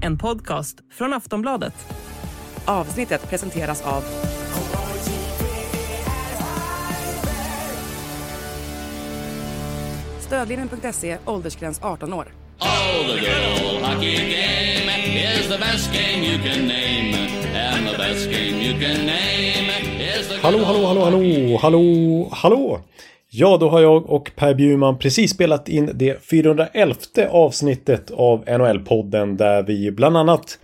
en podcast från Aftonbladet. Avsnittet presenteras av Stödlinjen.se, åldersgräns 18 år. Oh, the good hockey game is the best game you can name. And the best game you can name is the Hallå, hallå, hallå, hallå, hallå, hallå! Ja, då har jag och Per Bjurman precis spelat in det 411 avsnittet av NHL-podden där vi bland annat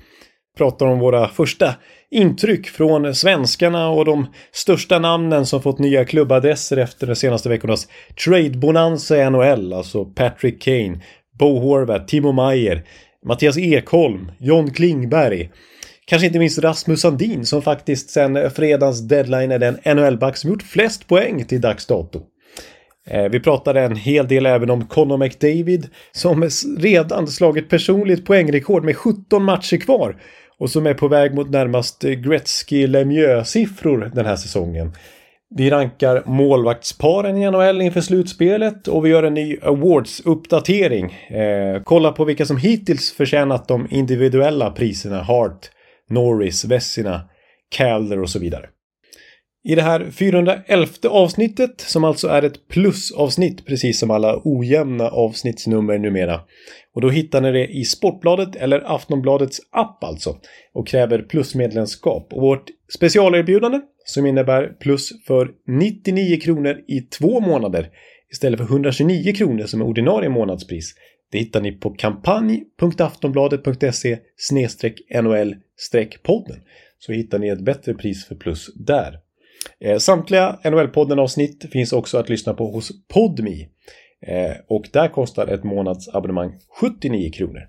pratar om våra första intryck från svenskarna och de största namnen som fått nya klubbadresser efter de senaste veckornas trade-bonanza i NHL, alltså Patrick Kane, Bo Horvath, Timo Meyer, Mattias Ekholm, John Klingberg. Kanske inte minst Rasmus Sandin som faktiskt sedan fredagens deadline är den NHL-back som gjort flest poäng till dags dato. Eh, vi pratade en hel del även om Conor McDavid som redan slagit personligt poängrekord med 17 matcher kvar och som är på väg mot närmast Gretzky Lemieux-siffror den här säsongen. Vi rankar målvaktsparen i NHL inför slutspelet och vi gör en ny Awards-uppdatering. Eh, kolla på vilka som hittills förtjänat de individuella priserna Hart, Norris, Vessina, Calder och så vidare. I det här 411 avsnittet, som alltså är ett plusavsnitt precis som alla ojämna avsnittsnummer numera. Och då hittar ni det i Sportbladet eller Aftonbladets app alltså. Och kräver plusmedlemskap. Och vårt specialerbjudande som innebär plus för 99 kronor i två månader istället för 129 kronor som är ordinarie månadspris. Det hittar ni på kampanj.aftonbladet.se NHL-podden. Så hittar ni ett bättre pris för plus där. Eh, samtliga NHL-podden-avsnitt finns också att lyssna på hos Podmi. Eh, och där kostar ett månadsabonnemang 79 kronor.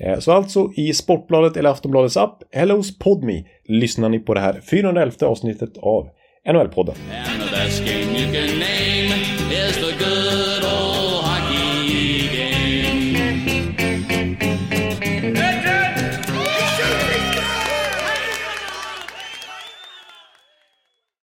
Eh, så alltså i Sportbladet eller Aftonbladets app eller hos Podmi lyssnar ni på det här 411 avsnittet av NHL-podden.